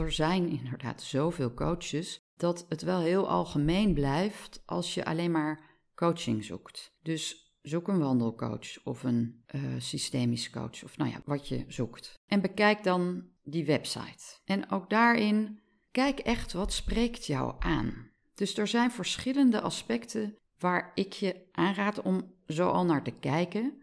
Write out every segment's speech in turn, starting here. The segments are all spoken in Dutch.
er zijn inderdaad zoveel coaches dat het wel heel algemeen blijft als je alleen maar coaching zoekt. Dus zoek een wandelcoach of een uh, systemisch coach of nou ja, wat je zoekt. En bekijk dan die website. En ook daarin kijk echt wat spreekt jou aan. Dus er zijn verschillende aspecten waar ik je aanraad om zo al naar te kijken.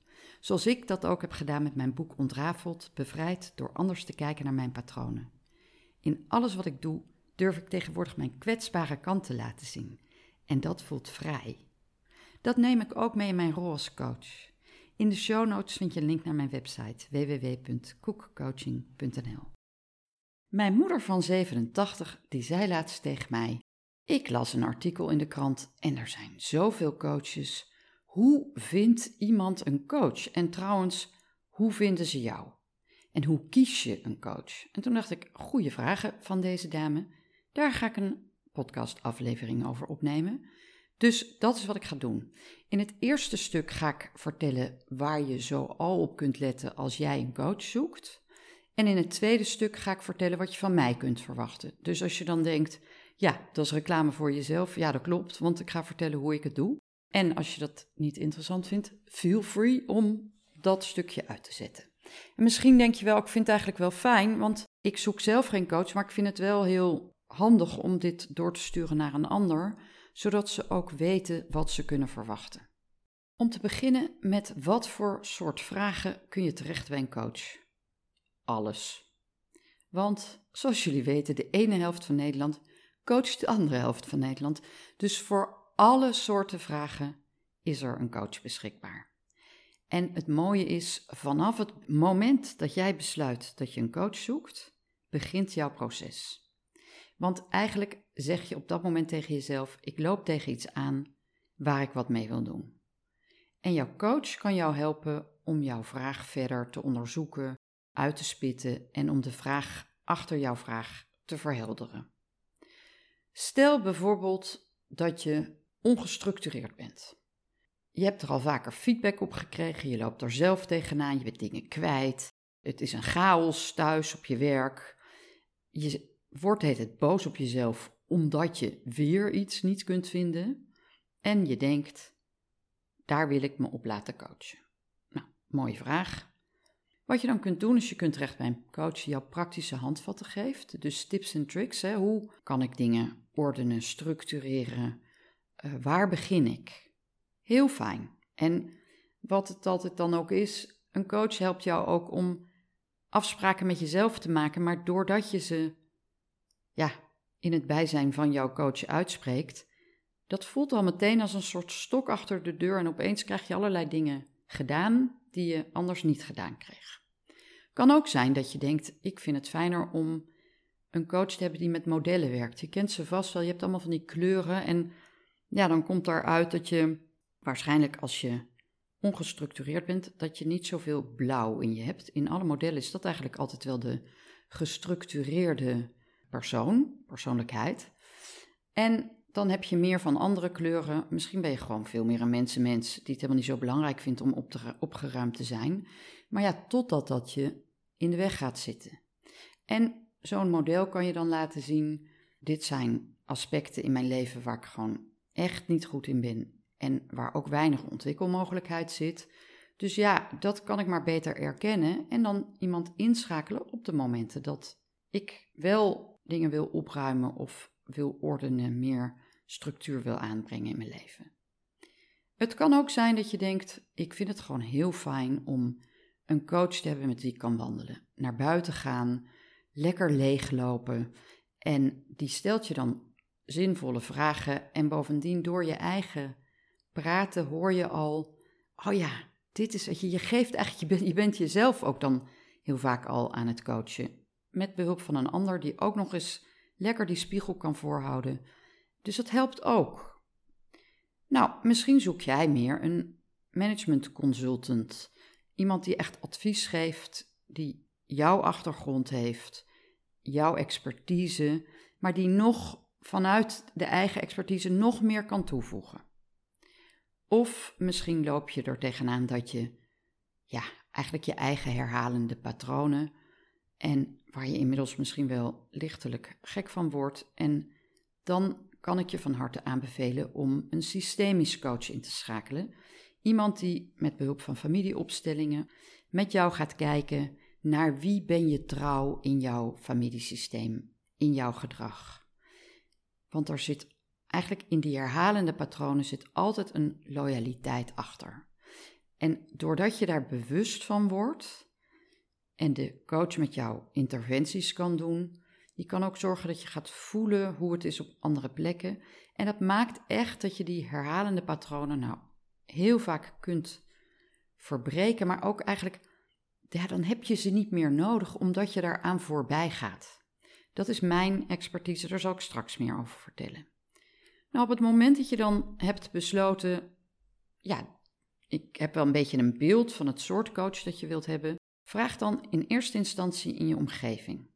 Zoals ik dat ook heb gedaan met mijn boek Ontrafeld, bevrijd door anders te kijken naar mijn patronen. In alles wat ik doe, durf ik tegenwoordig mijn kwetsbare kant te laten zien. En dat voelt vrij. Dat neem ik ook mee in mijn rol als coach. In de show notes vind je een link naar mijn website www.koekcoaching.nl. Mijn moeder van 87 die zei laatst tegen mij: Ik las een artikel in de krant en er zijn zoveel coaches. Hoe vindt iemand een coach? En trouwens, hoe vinden ze jou? En hoe kies je een coach? En toen dacht ik, goede vragen van deze dame. Daar ga ik een podcastaflevering over opnemen. Dus dat is wat ik ga doen. In het eerste stuk ga ik vertellen waar je zo al op kunt letten als jij een coach zoekt. En in het tweede stuk ga ik vertellen wat je van mij kunt verwachten. Dus als je dan denkt, ja, dat is reclame voor jezelf. Ja, dat klopt, want ik ga vertellen hoe ik het doe. En als je dat niet interessant vindt, feel free om dat stukje uit te zetten. En misschien denk je wel, ik vind het eigenlijk wel fijn, want ik zoek zelf geen coach, maar ik vind het wel heel handig om dit door te sturen naar een ander, zodat ze ook weten wat ze kunnen verwachten. Om te beginnen met wat voor soort vragen kun je terecht bij een coach? Alles. Want zoals jullie weten, de ene helft van Nederland coacht de andere helft van Nederland. Dus voor alle soorten vragen is er een coach beschikbaar. En het mooie is, vanaf het moment dat jij besluit dat je een coach zoekt, begint jouw proces. Want eigenlijk zeg je op dat moment tegen jezelf: ik loop tegen iets aan waar ik wat mee wil doen. En jouw coach kan jou helpen om jouw vraag verder te onderzoeken, uit te spitten en om de vraag achter jouw vraag te verhelderen. Stel bijvoorbeeld dat je ongestructureerd bent. Je hebt er al vaker feedback op gekregen, je loopt er zelf tegenaan, je bent dingen kwijt. Het is een chaos thuis op je werk. Je wordt het boos op jezelf omdat je weer iets niet kunt vinden. En je denkt, daar wil ik me op laten coachen. Nou, mooie vraag. Wat je dan kunt doen is je kunt terecht bij een coach die jouw praktische handvatten geeft. Dus tips en tricks. Hè? Hoe kan ik dingen ordenen, structureren, uh, waar begin ik? Heel fijn. En wat het altijd dan ook is, een coach helpt jou ook om afspraken met jezelf te maken, maar doordat je ze ja, in het bijzijn van jouw coach uitspreekt, dat voelt al meteen als een soort stok achter de deur en opeens krijg je allerlei dingen gedaan die je anders niet gedaan kreeg. Kan ook zijn dat je denkt: ik vind het fijner om een coach te hebben die met modellen werkt. Je kent ze vast wel, je hebt allemaal van die kleuren en ja, dan komt daaruit dat je waarschijnlijk als je ongestructureerd bent, dat je niet zoveel blauw in je hebt. In alle modellen is dat eigenlijk altijd wel de gestructureerde persoon, persoonlijkheid. En dan heb je meer van andere kleuren. Misschien ben je gewoon veel meer een mensenmens die het helemaal niet zo belangrijk vindt om te, opgeruimd te zijn. Maar ja, totdat dat je in de weg gaat zitten. En zo'n model kan je dan laten zien: dit zijn aspecten in mijn leven waar ik gewoon echt niet goed in ben en waar ook weinig ontwikkelmogelijkheid zit. Dus ja, dat kan ik maar beter erkennen en dan iemand inschakelen op de momenten dat ik wel dingen wil opruimen of wil ordenen, meer structuur wil aanbrengen in mijn leven. Het kan ook zijn dat je denkt: ik vind het gewoon heel fijn om een coach te hebben met wie ik kan wandelen, naar buiten gaan, lekker leeglopen en die stelt je dan zinvolle vragen. En bovendien, door je eigen praten hoor je al: oh ja, dit is het je. Je geeft eigenlijk, je bent, je bent jezelf ook dan heel vaak al aan het coachen. Met behulp van een ander die ook nog eens lekker die spiegel kan voorhouden. Dus dat helpt ook. Nou, misschien zoek jij meer een management consultant. Iemand die echt advies geeft, die jouw achtergrond heeft, jouw expertise, maar die nog vanuit de eigen expertise nog meer kan toevoegen. Of misschien loop je er tegenaan dat je, ja, eigenlijk je eigen herhalende patronen en waar je inmiddels misschien wel lichtelijk gek van wordt. En dan kan ik je van harte aanbevelen om een systemisch coach in te schakelen. Iemand die met behulp van familieopstellingen met jou gaat kijken naar wie ben je trouw in jouw familiesysteem, in jouw gedrag. Want er zit eigenlijk in die herhalende patronen zit altijd een loyaliteit achter. En doordat je daar bewust van wordt en de coach met jou interventies kan doen, die kan ook zorgen dat je gaat voelen hoe het is op andere plekken. En dat maakt echt dat je die herhalende patronen nou heel vaak kunt verbreken, maar ook eigenlijk, ja, dan heb je ze niet meer nodig omdat je daaraan voorbij gaat. Dat is mijn expertise, daar zal ik straks meer over vertellen. Nou, op het moment dat je dan hebt besloten, ja, ik heb wel een beetje een beeld van het soort coach dat je wilt hebben, vraag dan in eerste instantie in je omgeving.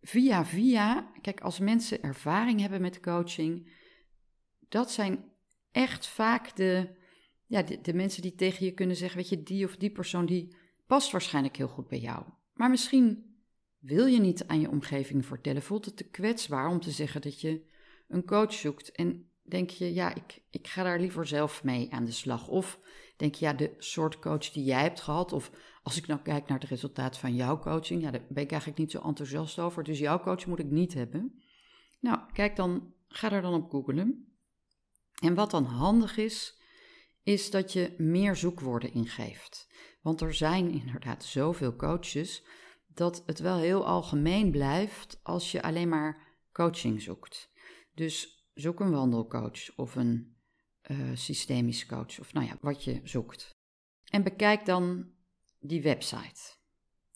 Via via, kijk, als mensen ervaring hebben met coaching, dat zijn echt vaak de, ja, de, de mensen die tegen je kunnen zeggen, weet je, die of die persoon die past waarschijnlijk heel goed bij jou. Maar misschien wil je niet aan je omgeving vertellen, voelt het te kwetsbaar om te zeggen dat je een coach zoekt en denk je, ja, ik, ik ga daar liever zelf mee aan de slag. Of denk je, ja, de soort coach die jij hebt gehad, of als ik nou kijk naar het resultaat van jouw coaching, ja, daar ben ik eigenlijk niet zo enthousiast over, dus jouw coach moet ik niet hebben. Nou, kijk dan, ga er dan op googlen. En wat dan handig is, is dat je meer zoekwoorden ingeeft. Want er zijn inderdaad zoveel coaches dat het wel heel algemeen blijft als je alleen maar coaching zoekt. Dus zoek een wandelcoach of een uh, systemisch coach of nou ja, wat je zoekt. En bekijk dan die website.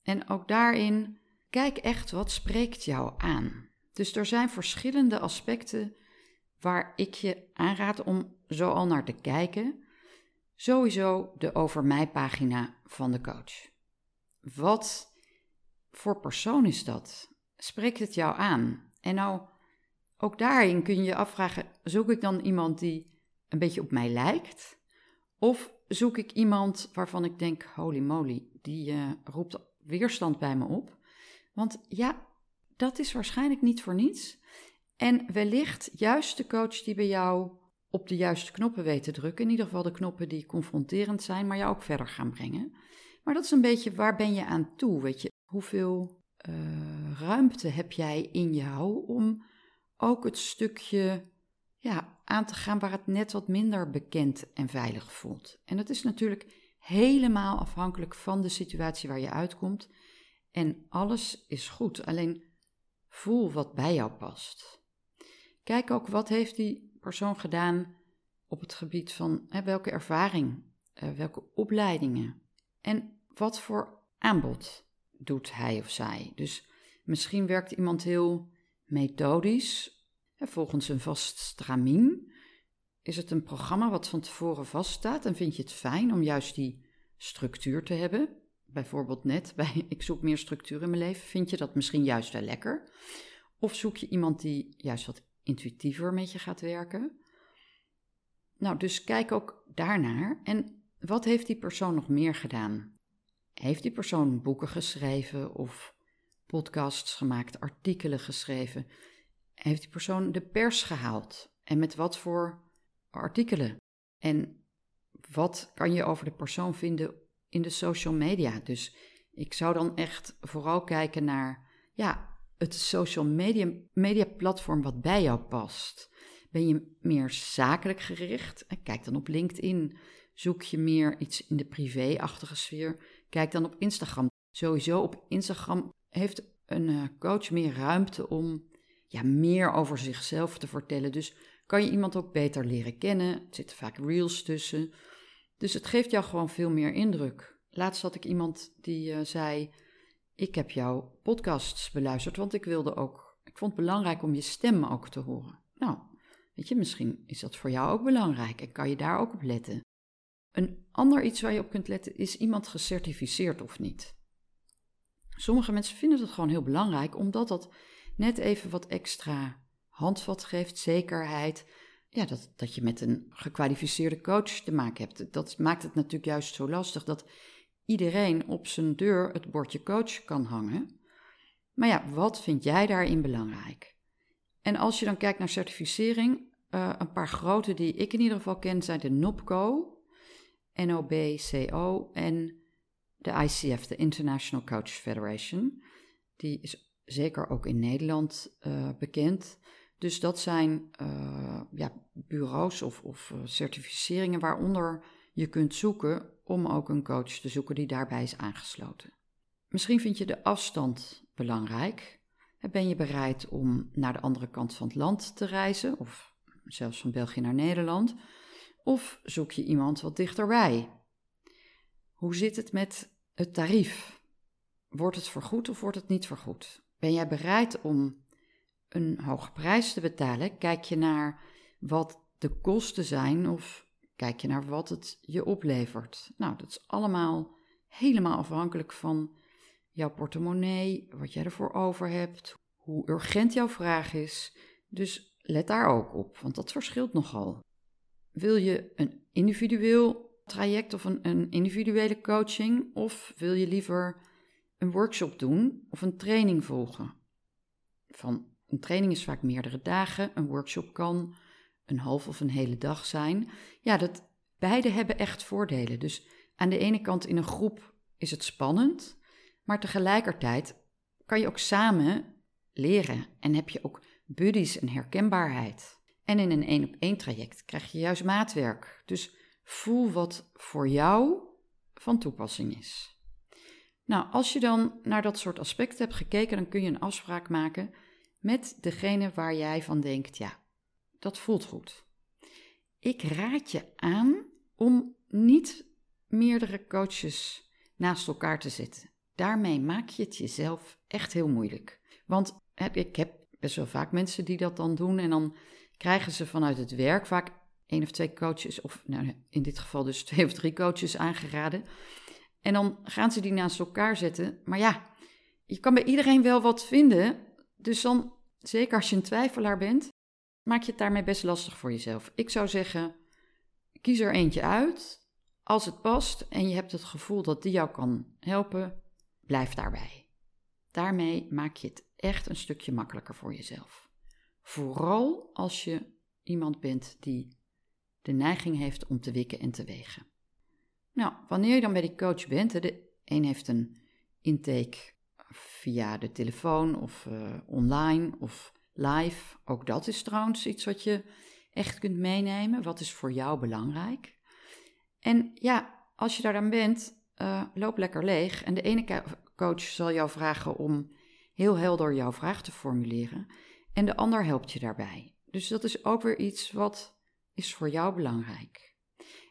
En ook daarin kijk echt wat spreekt jou aan. Dus er zijn verschillende aspecten waar ik je aanraad om zo al naar te kijken. Sowieso de over mij pagina van de coach. Wat voor persoon is dat? Spreekt het jou aan? En nou, ook daarin kun je je afvragen: zoek ik dan iemand die een beetje op mij lijkt? Of zoek ik iemand waarvan ik denk: holy moly, die uh, roept weerstand bij me op? Want ja, dat is waarschijnlijk niet voor niets. En wellicht juist de coach die bij jou op de juiste knoppen weet te drukken. In ieder geval de knoppen die confronterend zijn, maar jou ook verder gaan brengen. Maar dat is een beetje waar ben je aan toe? Weet je, hoeveel uh, ruimte heb jij in jou om ook het stukje ja, aan te gaan waar het net wat minder bekend en veilig voelt. En dat is natuurlijk helemaal afhankelijk van de situatie waar je uitkomt. En alles is goed, alleen voel wat bij jou past. Kijk ook wat heeft die persoon gedaan op het gebied van hè, welke ervaring, uh, welke opleidingen en wat voor aanbod doet hij of zij. Dus misschien werkt iemand heel methodisch Volgens een vast stramien is het een programma wat van tevoren vaststaat en vind je het fijn om juist die structuur te hebben. Bijvoorbeeld net bij ik zoek meer structuur in mijn leven, vind je dat misschien juist wel lekker? Of zoek je iemand die juist wat intuïtiever met je gaat werken? Nou, dus kijk ook daarnaar. En wat heeft die persoon nog meer gedaan? Heeft die persoon boeken geschreven of podcasts gemaakt, artikelen geschreven? heeft die persoon de pers gehaald? En met wat voor artikelen? En wat kan je over de persoon vinden in de social media? Dus ik zou dan echt vooral kijken naar ja, het social media, media platform wat bij jou past. Ben je meer zakelijk gericht? Kijk dan op LinkedIn. Zoek je meer iets in de privé-achtige sfeer? Kijk dan op Instagram. Sowieso op Instagram heeft een eh, coach meer ruimte om ja, meer over zichzelf te vertellen. Dus kan je iemand ook beter leren kennen. Er zitten vaak reels tussen. Dus het geeft jou gewoon veel meer indruk. Laatst had ik iemand die uh, zei: ik heb jouw podcasts beluisterd, want ik wilde ook, ik vond het belangrijk om je stem ook te horen. Nou, weet je, misschien is dat voor jou ook belangrijk en kan je daar ook op letten. Een ander iets waar je op kunt letten is iemand gecertificeerd of niet. Sommige mensen vinden het gewoon heel belangrijk, omdat dat net even wat extra handvat geeft, zekerheid. Ja, dat, dat je met een gekwalificeerde coach te maken hebt. Dat maakt het natuurlijk juist zo lastig dat iedereen op zijn deur het bordje coach kan hangen. Maar ja, wat vind jij daarin belangrijk? En als je dan kijkt naar certificering, uh, een paar grote die ik in ieder geval ken zijn de NOPCO, NOBCO en de ICF, de International Coach Federation. Die is zeker ook in Nederland uh, bekend. Dus dat zijn uh, ja, bureaus of, of certificeringen waaronder je kunt zoeken om ook een coach te zoeken die daarbij is aangesloten. Misschien vind je de afstand belangrijk. Ben je bereid om naar de andere kant van het land te reizen, of zelfs van België naar Nederland? Of zoek je iemand wat dichterbij? Hoe zit het met het tarief? Wordt het vergoed of wordt het niet vergoed? Ben jij bereid om een hoge prijs te betalen? Kijk je naar wat de kosten zijn of kijk je naar wat het je oplevert? Nou, dat is allemaal helemaal afhankelijk van jouw portemonnee, wat jij ervoor over hebt, hoe urgent jouw vraag is. Dus let daar ook op, want dat verschilt nogal. Wil je een individueel traject of een, individuele coaching? Of wil je liever een workshop doen of een training volgen? Van een training is vaak meerdere dagen, een workshop kan een half of een hele dag zijn. Ja, dat, beide hebben echt voordelen. Dus aan de ene kant in een groep is het spannend, maar tegelijkertijd kan je ook samen leren en heb je ook buddies en herkenbaarheid. En in een één op één traject krijg je juist maatwerk. Dus voel wat voor jou van toepassing is. Nou, als je dan naar dat soort aspecten hebt gekeken, dan kun je een afspraak maken met degene waar jij van denkt, ja, dat voelt goed. Ik raad je aan om niet meerdere coaches naast elkaar te zetten. Daarmee maak je het jezelf echt heel moeilijk. Want ik heb best wel vaak mensen die dat dan doen en dan krijgen ze vanuit het werk vaak één of twee coaches, of nou, in dit geval dus twee of drie coaches aangeraden. En dan gaan ze die naast elkaar zetten. Maar ja, je kan bij iedereen wel wat vinden. Dus dan, zeker als je een twijfelaar bent, maak je het daarmee best lastig voor jezelf. Ik zou zeggen, kies er eentje uit. Als het past en je hebt het gevoel dat die jou kan helpen, blijf daarbij. Daarmee maak je het echt een stukje makkelijker voor jezelf. Vooral als je iemand bent die de neiging heeft om te wikken en te wegen. Nou, wanneer je dan bij die coach bent, de een heeft een intake via de telefoon of uh, online of live. Ook dat is trouwens iets wat je echt kunt meenemen. Wat is voor jou belangrijk? En ja, als je daar dan bent, uh, loop lekker leeg. En de ene coach zal jou vragen om heel helder jouw vraag te formuleren. En de ander helpt je daarbij. Dus dat is ook weer iets wat is voor jou belangrijk.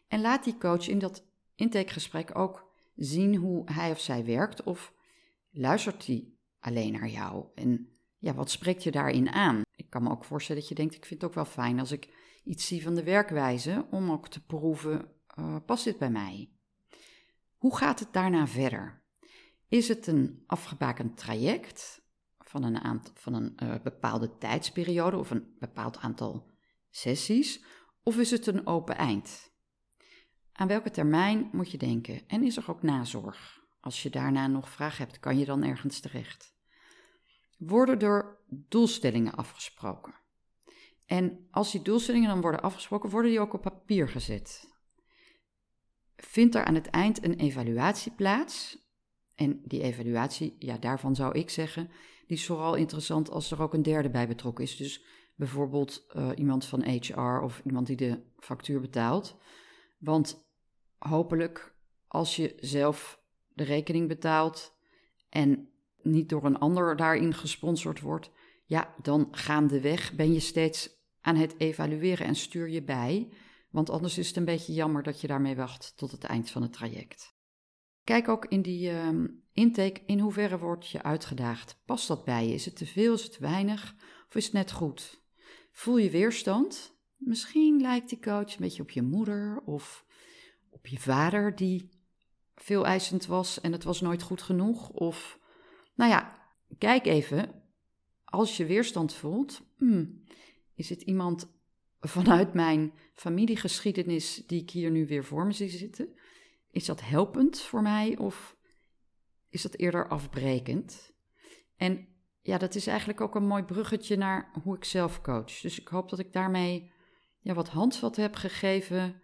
En laat die coach in dat intakegesprek ook zien hoe hij of zij werkt of luistert hij alleen naar jou en ja, wat spreekt je daarin aan? Ik kan me ook voorstellen dat je denkt, ik vind het ook wel fijn als ik iets zie van de werkwijze om ook te proeven, uh, past dit bij mij? Hoe gaat het daarna verder? Is het een afgebakend traject van een, aantal, van een uh, bepaalde tijdsperiode of een bepaald aantal sessies? Of is het een open eind? Aan welke termijn moet je denken? En is er ook nazorg? Als je daarna nog vragen hebt, kan je dan ergens terecht? Worden er doelstellingen afgesproken? En als die doelstellingen dan worden afgesproken, worden die ook op papier gezet? Vindt er aan het eind een evaluatie plaats? En die evaluatie, ja, daarvan zou ik zeggen, die is vooral interessant als er ook een derde bij betrokken is. Dus bijvoorbeeld uh, iemand van HR of iemand die de factuur betaalt. Want hopelijk, als je zelf de rekening betaalt en niet door een ander daarin gesponsord wordt, ja, dan gaandeweg ben je steeds aan het evalueren en stuur je bij. Want anders is het een beetje jammer dat je daarmee wacht tot het eind van het traject. Kijk ook in die ehm, intake in hoeverre wordt je uitgedaagd. Past dat bij je? Is het te veel, is het te weinig of is het net goed? Voel je weerstand? Misschien lijkt die coach een beetje op je moeder of op je vader die veel eisend was en het was nooit goed genoeg. Of, nou ja, kijk even, als je weerstand voelt, hmm, is het iemand vanuit mijn familiegeschiedenis die ik hier nu weer voor me zie zitten? Is dat helpend voor mij of is dat eerder afbrekend? En ja, dat is eigenlijk ook een mooi bruggetje naar hoe ik zelf coach. Dus ik hoop dat ik daarmee ja, wat handvat heb gegeven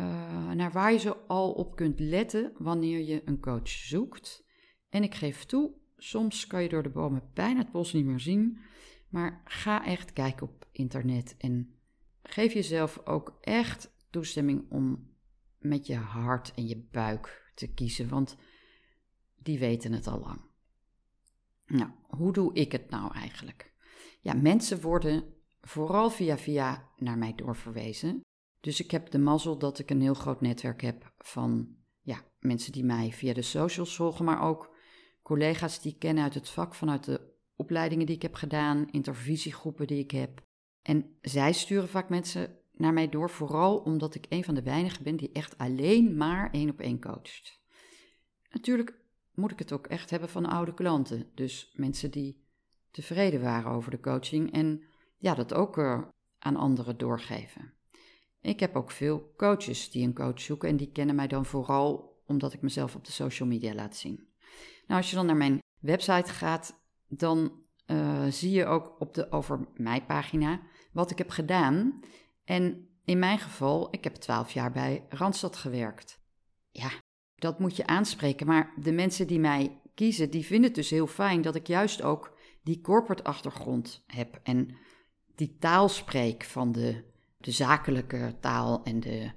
uh, naar waar je zo al op kunt letten wanneer je een coach zoekt. En ik geef toe, soms kan je door de bomen bijna het bos niet meer zien, maar ga echt kijken op internet en geef jezelf ook echt toestemming om met je hart en je buik te kiezen, want die weten het al lang. Nou, hoe doe ik het nou eigenlijk? Ja, mensen worden vooral via via naar mij doorverwezen. Dus ik heb de mazzel dat ik een heel groot netwerk heb van ja, mensen die mij via de socials volgen, maar ook collega's die ik ken uit het vak, vanuit de opleidingen die ik heb gedaan, intervisiegroepen die ik heb. En zij sturen vaak mensen naar mij door, vooral omdat ik een van de weinigen ben die echt alleen maar één op één coacht. Natuurlijk moet ik het ook echt hebben van oude klanten, dus mensen die tevreden waren over de coaching en ja, dat ook uh, aan anderen doorgeven. Ik heb ook veel coaches die een coach zoeken en die kennen mij dan vooral omdat ik mezelf op de social media laat zien. Nou, als je dan naar mijn website gaat, dan uh, zie je ook op de Over Mij pagina wat ik heb gedaan. En in mijn geval, ik heb twaalf jaar bij Randstad gewerkt. Ja, dat moet je aanspreken. Maar de mensen die mij kiezen, die vinden het dus heel fijn dat ik juist ook die corporate achtergrond heb. En die taal spreek van de, de zakelijke taal en de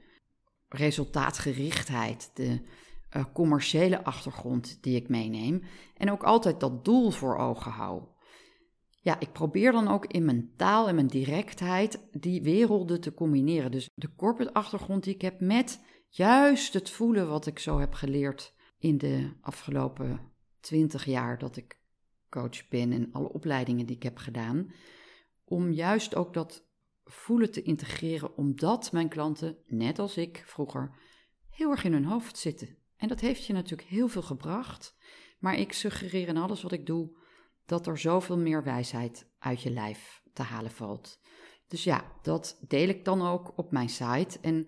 resultaatgerichtheid, de uh, commerciële achtergrond die ik meeneem. En ook altijd dat doel voor ogen hou. Ja, ik probeer dan ook in mijn taal en mijn directheid die werelden te combineren. Dus de corporate achtergrond die ik heb met juist het voelen wat ik zo heb geleerd in de afgelopen twintig jaar dat ik coach ben en alle opleidingen die ik heb gedaan. Om juist ook dat voelen te integreren, omdat mijn klanten, net als ik vroeger, heel erg in hun hoofd zitten. En dat heeft je natuurlijk heel veel gebracht. Maar ik suggereer in alles wat ik doe dat er zoveel meer wijsheid uit je lijf te halen valt. Dus ja, dat deel ik dan ook op mijn site. En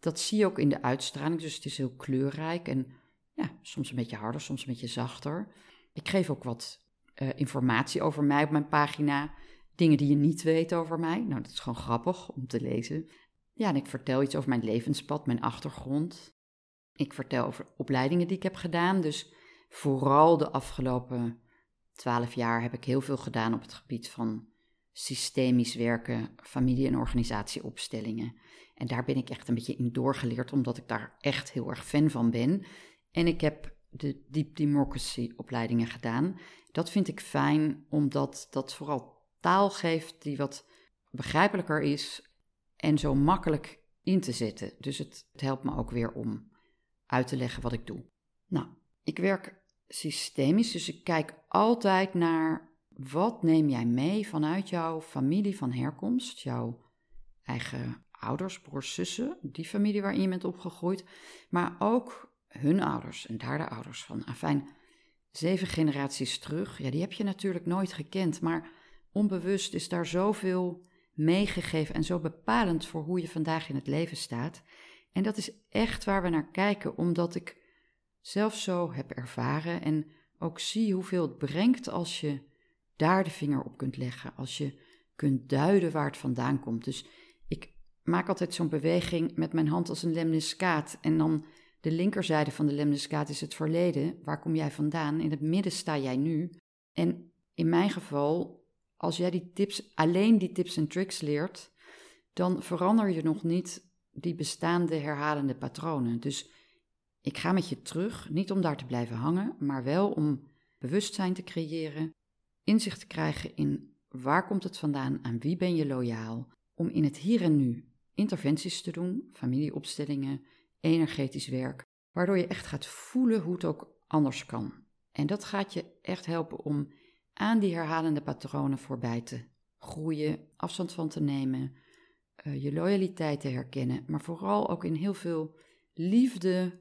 dat zie je ook in de uitstraling. Dus het is heel kleurrijk en ja, soms een beetje harder, soms een beetje zachter. Ik geef ook wat uh, informatie over mij op mijn pagina. Dingen die je niet weet over mij. Nou, dat is gewoon grappig om te lezen. Ja, en ik vertel iets over mijn levenspad, mijn achtergrond. Ik vertel over opleidingen die ik heb gedaan. Dus vooral de afgelopen twaalf jaar heb ik heel veel gedaan op het gebied van systemisch werken, familie- en organisatieopstellingen. En daar ben ik echt een beetje in doorgeleerd, omdat ik daar echt heel erg fan van ben. En ik heb de Deep Democracy opleidingen gedaan. Dat vind ik fijn, omdat dat vooral taal geeft die wat begrijpelijker is en zo makkelijk in te zetten. Dus het, het helpt me ook weer om uit te leggen wat ik doe. Nou, ik werk systemisch, dus ik kijk altijd naar wat neem jij mee vanuit jouw familie van herkomst, jouw eigen ouders, broers, zussen, die familie waarin je bent opgegroeid, maar ook hun ouders en daar de ouders van. Afijn, zeven generaties terug, ja, die heb je natuurlijk nooit gekend, maar onbewust is daar zoveel meegegeven en zo bepalend voor hoe je vandaag in het leven staat. En dat is echt waar we naar kijken, omdat ik zelf zo heb ervaren en ook zie hoeveel het brengt als je daar de vinger op kunt leggen, als je kunt duiden waar het vandaan komt. Dus ik maak altijd zo'n beweging met mijn hand als een lemniscaat en dan de linkerzijde van de lemniscaat is het verleden. Waar kom jij vandaan? In het midden sta jij nu. En in mijn geval, als jij die tips, alleen die tips en tricks leert, dan verander je nog niet die bestaande herhalende patronen. Dus ik ga met je terug, niet om daar te blijven hangen, maar wel om bewustzijn te creëren, inzicht te krijgen in waar komt het vandaan, aan wie ben je loyaal, om in het hier en nu interventies te doen, familieopstellingen, energetisch werk, waardoor je echt gaat voelen hoe het ook anders kan. En dat gaat je echt helpen om aan die herhalende patronen voorbij te groeien, afstand van te nemen, uh, je loyaliteit te herkennen, maar vooral ook in heel veel liefde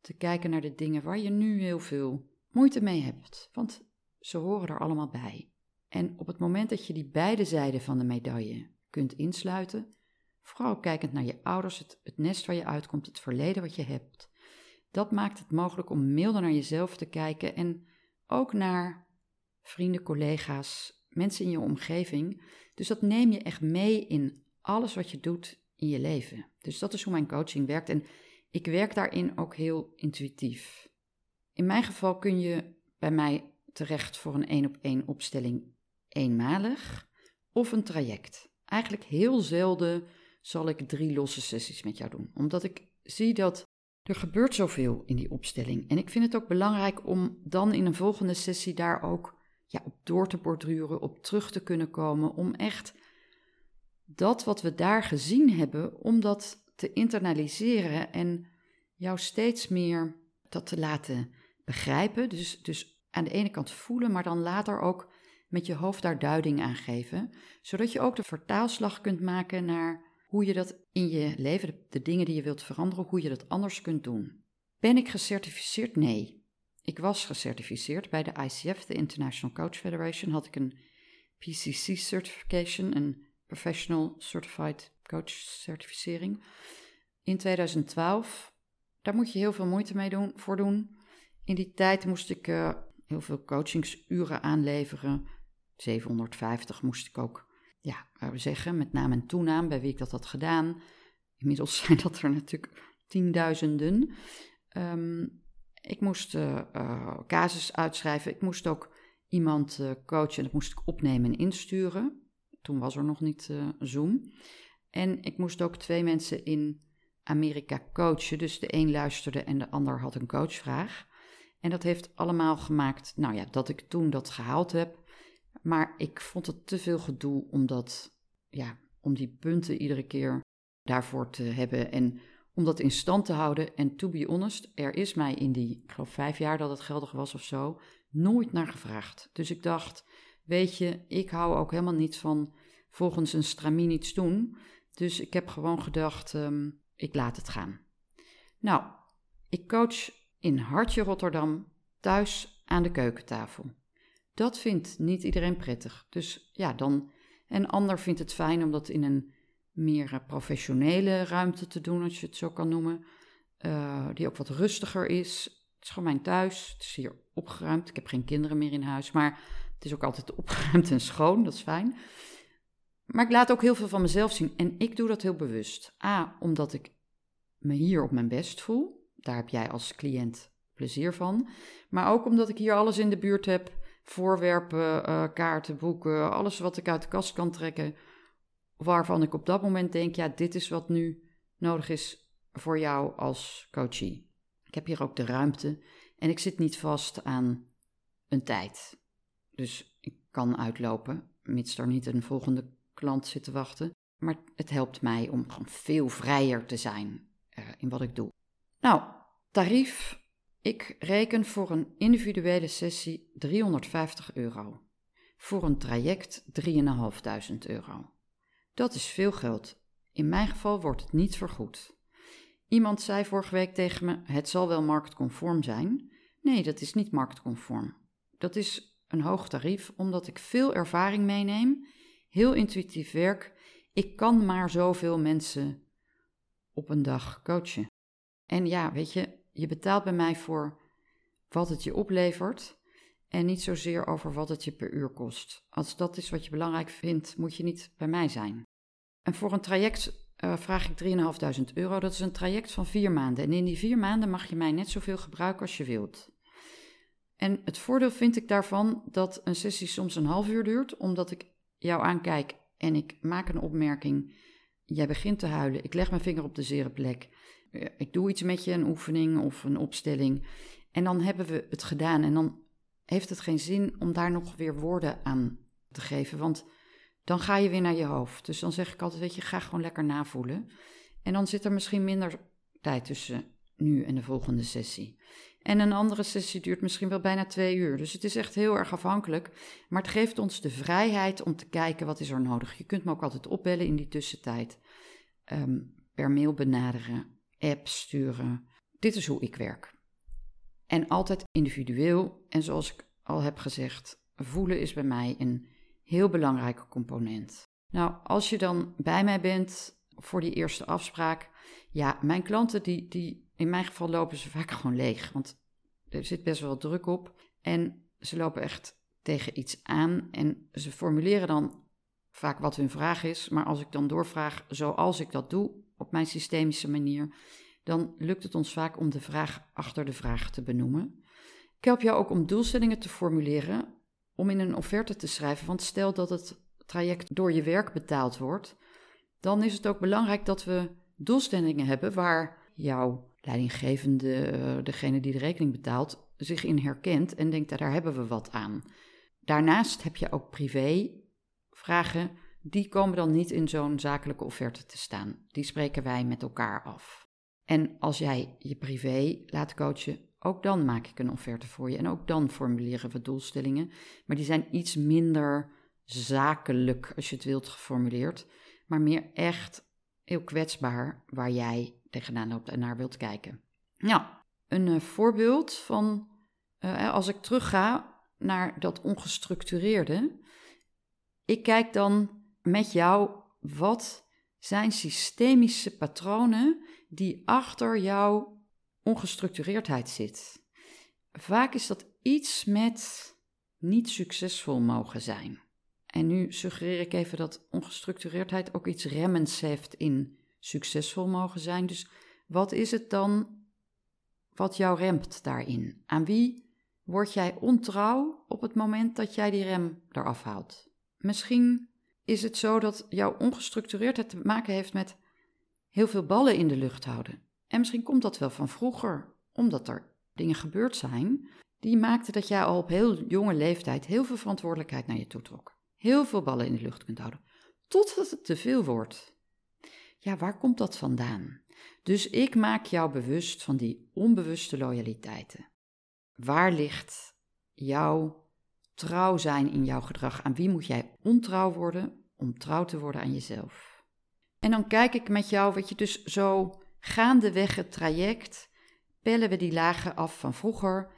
te kijken naar de dingen waar je nu heel veel moeite mee hebt. Want ze horen er allemaal bij. En op het moment dat je die beide zijden van de medaille kunt insluiten, vooral kijkend naar je ouders, het, het nest waar je uitkomt, het verleden wat je hebt, dat maakt het mogelijk om milder naar jezelf te kijken en ook naar vrienden, collega's, mensen in je omgeving. Dus dat neem je echt mee in alles wat je doet in je leven. Dus dat is hoe mijn coaching werkt en ik werk daarin ook heel intuïtief. In mijn geval kun je bij mij terecht voor een één op één opstelling eenmalig of een traject. Eigenlijk heel zelden zal ik drie losse sessies met jou doen, omdat ik zie dat er gebeurt zoveel in die opstelling. En ik vind het ook belangrijk om dan in een volgende sessie daar ook ja, op door te borduren, op terug te kunnen komen, om echt dat wat we daar gezien hebben, om dat te internaliseren en jou steeds meer dat te laten begrijpen. Dus, dus aan de ene kant voelen, maar dan later ook met je hoofd daar duiding aan geven, zodat je ook de vertaalslag kunt maken naar hoe je dat in je leven, de, dingen die je wilt veranderen, hoe je dat anders kunt doen. Ben ik gecertificeerd? Nee. Ik was gecertificeerd bij de ICF, de International Coach Federation, had ik een PCC certification, een Professional Certified Coach certificering. In 2012, daar moet je heel veel moeite mee doen, voor doen. In die tijd moest ik uh, heel veel coachingsuren aanleveren. 750 moest ik ook ja, we zeggen, met naam en toenaam, bij wie ik dat had gedaan. Inmiddels zijn dat er natuurlijk tienduizenden. Um, ik moest uh, casus uitschrijven. Ik moest ook iemand coachen. Dat moest ik opnemen en insturen. Toen was er nog niet Zoom. En ik moest ook twee mensen in Amerika coachen. Dus de een luisterde en de ander had een coachvraag. En dat heeft allemaal gemaakt, nou ja, dat ik toen dat gehaald heb. Maar ik vond het te veel gedoe om, dat, ja, om die punten iedere keer daarvoor te hebben en om dat in stand te houden. En to be honest, er is mij in die, ik geloof vijf jaar dat het geldig was of zo, nooit naar gevraagd. Dus ik dacht, weet je, ik hou ook helemaal niet van volgens een stramien iets doen. Dus ik heb gewoon gedacht, um, ik laat het gaan. Nou, ik coach in Hartje Rotterdam thuis aan de keukentafel. Dat vindt niet iedereen prettig. Dus ja, dan. Een ander vindt het fijn om dat in een meer eh, professionele ruimte te doen, als je het zo kan noemen. Uh, die ook wat rustiger is. Het is gewoon mijn thuis. Het is hier opgeruimd. Ik heb geen kinderen meer in huis. Maar het is ook altijd opgeruimd en schoon. Dat is fijn. Maar ik laat ook heel veel van mezelf zien. En ik doe dat heel bewust. A, omdat ik me hier op mijn best voel. Daar heb jij als cliënt plezier van. Maar ook omdat ik hier alles in de buurt heb voorwerpen, uh, kaarten, boeken, alles wat ik uit de kast kan trekken, waarvan ik op dat moment denk, ja, dit is wat nu nodig is voor jou als coachie. Ik heb hier ook de ruimte en ik zit niet vast aan een tijd. Dus ik kan uitlopen, mits er niet een volgende klant zit te wachten. Maar het helpt mij om gewoon veel vrijer te zijn uh, in wat ik doe. Nou, tarief ik reken voor een individuele sessie 350 euro. Voor een traject 3.500 euro. Dat is veel geld. In mijn geval wordt het niet vergoed. Iemand zei vorige week tegen me: Het zal wel marktconform zijn. Nee, dat is niet marktconform. Dat is een hoog tarief omdat ik veel ervaring meeneem, heel intuïtief werk. Ik kan maar zoveel mensen op een dag coachen. En ja, weet je, je betaalt bij mij voor wat het je oplevert en niet zozeer over wat het je per uur kost. Als dat is wat je belangrijk vindt, moet je niet bij mij zijn. En voor een traject uh, vraag ik 3.500 euro. Dat is een traject van vier maanden. En in die vier maanden mag je mij net zoveel gebruiken als je wilt. En het voordeel vind ik daarvan dat een sessie soms een half uur duurt, omdat ik jou aankijk en ik maak een opmerking. Jij begint te huilen, ik leg mijn vinger op de zere plek ik doe iets met je, een oefening of een opstelling. En dan hebben we het gedaan. En dan heeft het geen zin om daar nog weer woorden aan te geven. Want dan ga je weer naar je hoofd. Dus dan zeg ik altijd, weet je, ga gewoon lekker navoelen. En dan zit er misschien minder tijd tussen nu en de volgende sessie. En een andere sessie duurt misschien wel bijna twee uur. Dus het is echt heel erg afhankelijk. Maar het geeft ons de vrijheid om te kijken wat is er nodig. Je kunt me ook altijd opbellen in die tussentijd. Ehm, per mail benaderen, app sturen. Dit is hoe ik werk. En altijd individueel. En zoals ik al heb gezegd, voelen is bij mij een heel belangrijke component. Nou, als je dan bij mij bent voor die eerste afspraak, ja, mijn klanten die, die in mijn geval lopen ze vaak gewoon leeg, want er zit best wel druk op. En ze lopen echt tegen iets aan en ze formuleren dan vaak wat hun vraag is, maar als ik dan doorvraag zoals ik dat doe op mijn systemische manier, dan lukt het ons vaak om de vraag achter de vraag te benoemen. Ik help jou ook om doelstellingen te formuleren, om in een offerte te schrijven, want stel dat het traject door je werk betaald wordt, dan is het ook belangrijk dat we doelstellingen hebben waar jouw leidinggevende, eh, degene die de rekening betaalt, zich in herkent en denkt, daar hebben we wat aan. Daarnaast heb je ook privé vragen, die komen dan niet in zo'n zakelijke offerte te staan. Die spreken wij met elkaar af. En als jij je privé laat coachen, ook dan maak ik een offerte voor je. En ook dan formuleren we doelstellingen. Maar die zijn iets minder zakelijk, als je het wilt, geformuleerd. Maar meer echt heel kwetsbaar waar jij tegenaan loopt en naar wilt kijken. Nou, een uh, voorbeeld van uh, als ik terugga naar dat ongestructureerde. Ik kijk dan met jou wat zijn systemische patronen die achter jouw ongestructureerdheid zit. Vaak is dat iets met niet succesvol mogen zijn. En nu suggereer ik even dat ongestructureerdheid ook iets remmends heeft in succesvol mogen zijn. Dus wat is het dan wat jou remt daarin? Aan wie word jij ontrouw op het moment dat jij die rem eraf haalt? Misschien is het zo dat jouw ongestructureerdheid te maken heeft met heel veel ballen in de lucht houden. En misschien komt dat wel van vroeger, omdat er dingen gebeurd zijn die maakten dat jij al op heel jonge leeftijd heel veel verantwoordelijkheid naar je toe trok. Heel veel ballen in de lucht kunt houden. Totdat het te veel wordt. Ja, waar komt dat vandaan? Dus ik maak jou bewust van die onbewuste loyaliteiten. Waar ligt jouw trouw zijn in jouw gedrag? Aan wie moet jij ontrouw worden om trouw te worden aan jezelf? En dan kijk ik met jou, wat je, dus zo gaandeweg het traject, pellen we die lagen af van vroeger.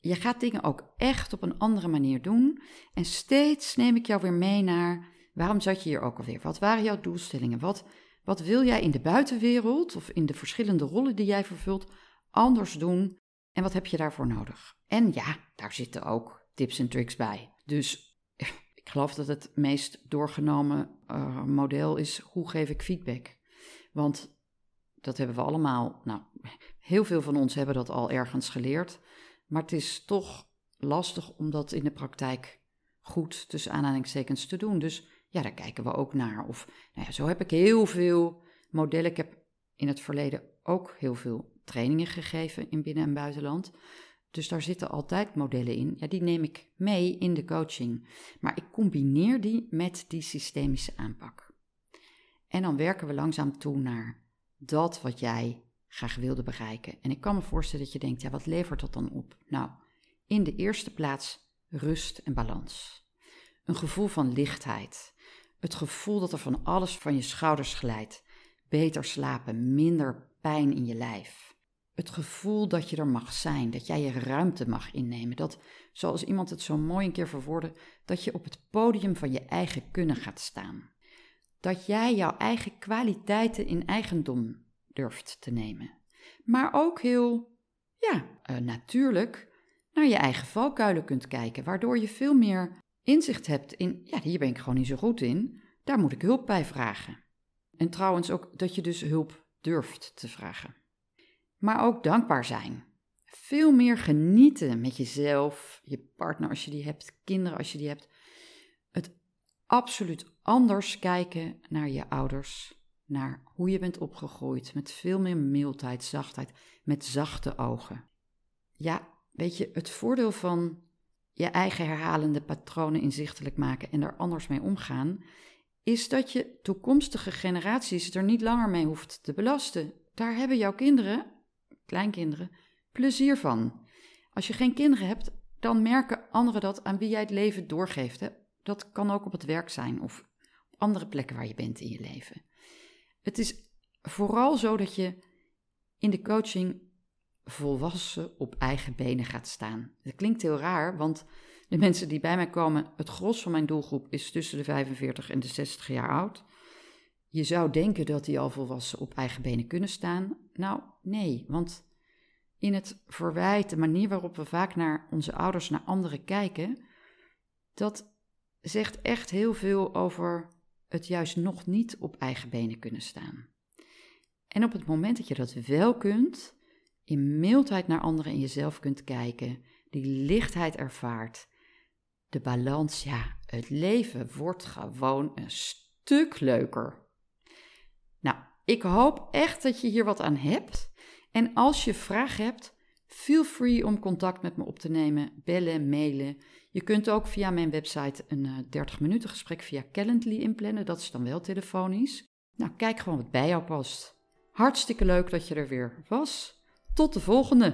Je gaat dingen ook echt op een andere manier doen. En steeds neem ik jou weer mee naar waarom zat je hier ook alweer? Wat waren jouw doelstellingen? Wat wat wil jij in de buitenwereld of in de verschillende rollen die jij vervult anders doen en wat heb je daarvoor nodig? En ja, daar zitten ook tips en tricks bij. Dus ik geloof dat het meest doorgenomen uh, model is hoe geef ik feedback? Want dat hebben we allemaal, nou, heel veel van ons hebben dat al ergens geleerd, maar het is toch lastig om dat in de praktijk goed tussen aanhalingstekens te doen. Dus ja, daar kijken we ook naar. Of nou ja, zo heb ik heel veel modellen. Ik heb in het verleden ook heel veel trainingen gegeven in binnen- en buitenland. Dus daar zitten altijd modellen in. Ja, die neem ik mee in de coaching. Maar ik combineer die met die systemische aanpak. En dan werken we langzaam toe naar dat wat jij graag wilde bereiken. En ik kan me voorstellen dat je denkt, ja, wat levert dat dan op? Nou, in de eerste plaats rust en balans. Een gevoel van lichtheid. Het gevoel dat er van alles van je schouders glijdt. Beter slapen, minder pijn in je lijf. Het gevoel dat je er mag zijn, dat jij je ruimte mag innemen. Dat, zoals iemand het zo mooi een keer verwoordde, dat je op het podium van je eigen kunnen gaat staan. Dat jij jouw eigen kwaliteiten in eigendom durft te nemen. Maar ook heel, ja, uh, natuurlijk naar je eigen valkuilen kunt kijken, waardoor je veel meer inzicht hebt in, ja, hier ben ik gewoon niet zo goed in, daar moet ik hulp bij vragen. En trouwens ook dat je dus hulp durft te vragen. Maar ook dankbaar zijn. Veel meer genieten met jezelf, je partner als je die hebt, kinderen als je die hebt. Het absoluut anders kijken naar je ouders, naar hoe je bent opgegroeid, met veel meer mildheid, zachtheid, met zachte ogen. Ja, weet je, het voordeel van je eigen herhalende patronen inzichtelijk maken en er anders mee omgaan, is dat je toekomstige generaties er niet langer mee hoeft te belasten. Daar hebben jouw kinderen kleinkinderen plezier van. Als je geen kinderen hebt, dan merken anderen dat aan wie jij het leven doorgeeft. Hè? Dat kan ook op het werk zijn of op andere plekken waar je bent in je leven. Het is vooral zo dat je in de coaching volwassen op eigen benen gaat staan. Dat klinkt heel raar, want de mensen die bij mij komen, het gros van mijn doelgroep is tussen de 45 en de 60 jaar oud. Je zou denken dat die al volwassen op eigen benen kunnen staan. Nou, nee, want in het verwijt, de manier waarop we vaak naar onze ouders, naar anderen kijken, dat zegt echt heel veel over het juist nog niet op eigen benen kunnen staan. En op het moment dat je dat wel kunt, in mildheid naar anderen en jezelf kunt kijken, die lichtheid ervaart, de balans, ja, het leven wordt gewoon een stuk leuker. Nou, ik hoop echt dat je hier wat aan hebt. En als je vragen hebt, feel free om contact met me op te nemen, bellen, mailen. Je kunt ook via mijn website een 30 eh, minuten gesprek via Calendly inplannen. Dat is dan wel telefonisch. Nou, kijk gewoon wat bij jou past. Hartstikke leuk dat je er weer was. Tot de volgende!